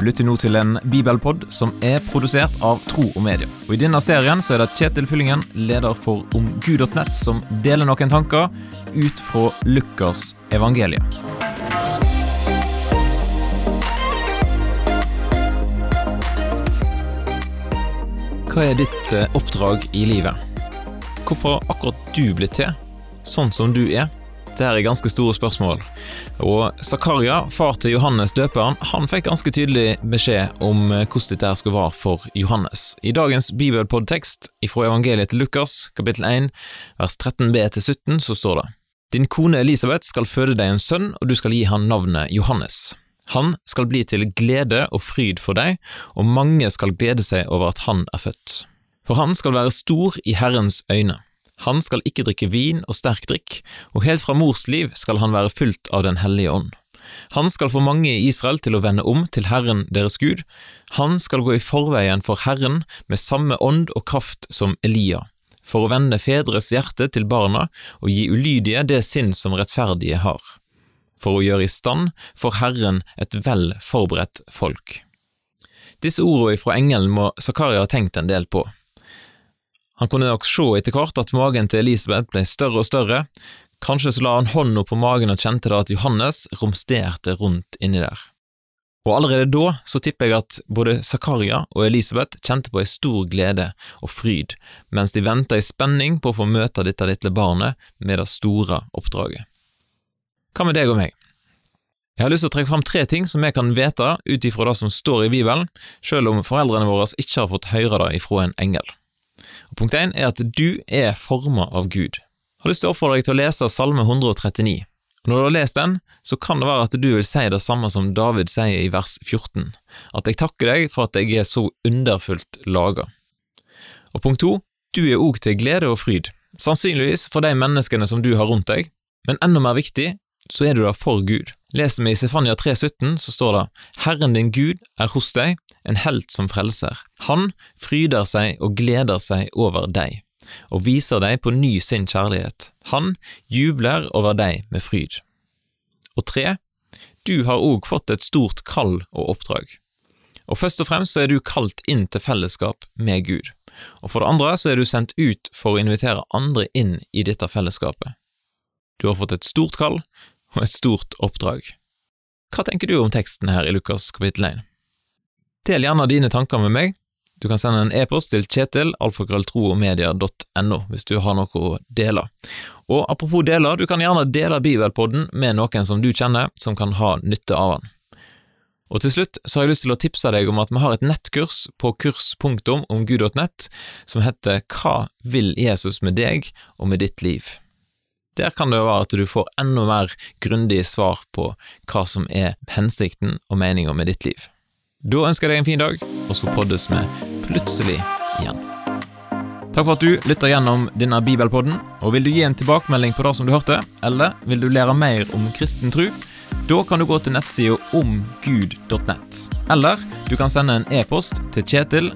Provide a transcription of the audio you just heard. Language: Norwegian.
Du lytter nå til en bibelpod som er produsert av Tro og Media. Og I denne serien så er det Kjetil Fyllingen, leder for omgud.nett, som deler noen tanker ut fra Lukas evangelium. Hva er ditt eh, oppdrag i livet? Hvorfor har akkurat du blitt til sånn som du er? Det er ganske store spørsmål. Og Zakaria, far til Johannes døperen, han fikk ganske tydelig beskjed om eh, hvordan dette skulle være for Johannes. I dagens bibelpodtekst fra evangeliet til Lukas, kapittel 1, vers 13b-17, så står det Din kone Elisabeth skal føde deg en sønn, og du skal gi han navnet Johannes. Han skal bli til glede og fryd for deg, og mange skal glede seg over at han er født. For han skal være stor i Herrens øyne. Han skal ikke drikke vin og sterk drikk, og helt fra mors liv skal han være fylt av Den hellige ånd. Han skal få mange i Israel til å vende om til Herren deres Gud. Han skal gå i forveien for Herren med samme ånd og kraft som Elia, for å vende fedres hjerte til barna og gi ulydige det sinn som rettferdige har for å gjøre i stand for Herren et vel forberedt folk. Disse ordene fra engelen må Zakaria ha tenkt en del på. Han kunne nok se etter hvert at magen til Elisabeth ble større og større, kanskje så la han hånda på magen og kjente da at Johannes romsterte rundt inni der. Og allerede da så tipper jeg at både Zakaria og Elisabeth kjente på ei stor glede og fryd mens de venta i spenning på å få møte dette lille barnet med det store oppdraget. Hva med deg og meg? Jeg har lyst til å trekke fram tre ting som vi kan vite ut ifra det som står i Bibelen, selv om foreldrene våre ikke har fått høre det ifra en engel. Og punkt én er at du er forma av Gud. Jeg har lyst til å oppfordre deg til å lese Salme 139. Når du har lest den, så kan det være at du vil si det samme som David sier i vers 14, at jeg takker deg for at jeg er så underfullt laga. Og punkt to, du er òg til glede og fryd, sannsynligvis for de menneskene som du har rundt deg, men enda mer viktig, så er du der for Gud. Leser vi i Sefania 3,17, så står det Herren din Gud er hos deg, en helt som frelser. Han fryder seg og gleder seg over deg, og viser deg på ny sin kjærlighet. Han jubler over deg med fryd. Og tre, du har òg fått et stort kall og oppdrag. Og først og fremst så er du kalt inn til fellesskap med Gud. Og for det andre så er du sendt ut for å invitere andre inn i dette fellesskapet. Du har fått et stort kall og et stort oppdrag. Hva tenker du om teksten her i Lukas kapittel 1? Del gjerne dine tanker med meg. Du kan sende en e-post til kjetil alfakrølltroomedia.no hvis du har noe å dele. Og apropos deler, du kan gjerne dele Bibelpodden med noen som du kjenner, som kan ha nytte av den. Og til slutt så har jeg lyst til å tipse deg om at vi har et nettkurs på kurs.omgud.nett som heter Hva vil Jesus med deg og med ditt liv? Der kan det jo være at du får enda mer grundige svar på hva som er hensikten og meninga med ditt liv. Da ønsker jeg deg en fin dag, og så poddes vi plutselig igjen. Takk for at du lytter gjennom denne bibelpodden, og vil du gi en tilbakemelding på det som du hørte, eller vil du lære mer om kristen tro, da kan du gå til nettsida omgud.nett. Eller du kan sende en e-post til kjetil.